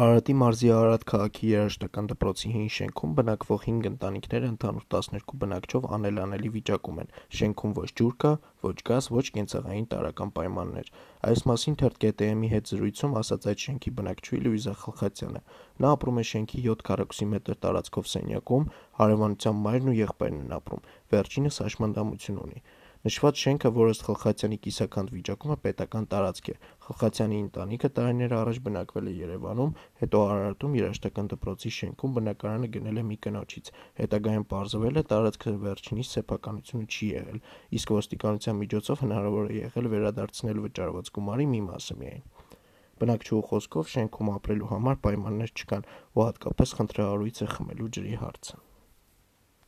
Արարատի մարզի Արարատ քաղաքի երաժշտական դպրոցի հին շենքում բնակվող 5 ընտանիքները ընդհանուր 12 բնակչով անելանելի վիճակում են: Շենքում ոչ ջուր կա, ոչ գազ, ոչ կենցաղային տարրական պայմաններ: Այս մասին «Թերթ.am»-ի հետ զրույցում ասաց այդ շենքի բնակչուհի Լուիզա Խալխացյանը: Նա ապրում է շենքի 7 քառակուսի մետր տարածքով սենյակում, հարևանությամբ մայրն ու եղբայրն են ապրում, վերջինս հաշմանդամություն ունի: Նշված շենքը, որ ըստ Խալխացյանի կիսաքանդ վիճակում է, պետական տարածք է: Խալխացյանի ընտանիքը տարիներ առաջ բնակվել է Երևանում, հետո Արարատում երաժշտական դպրոցի շենքում բնակարանը գնել է մի կնոջից: Հետագայում պարզվել է՝ տարածքը վերջինիս սեփականությունը չի եղել, իսկ ոստիկանության միջոցով հնարավոր է եղել վերադարձնել վճարված գումարի մի մասը միայն: Բնակչուհու խոսքով՝ շենքում ապրելու համար պայմաններ չկան ու հատկապես խնդրահարույց է խմելու ջրի հարցը: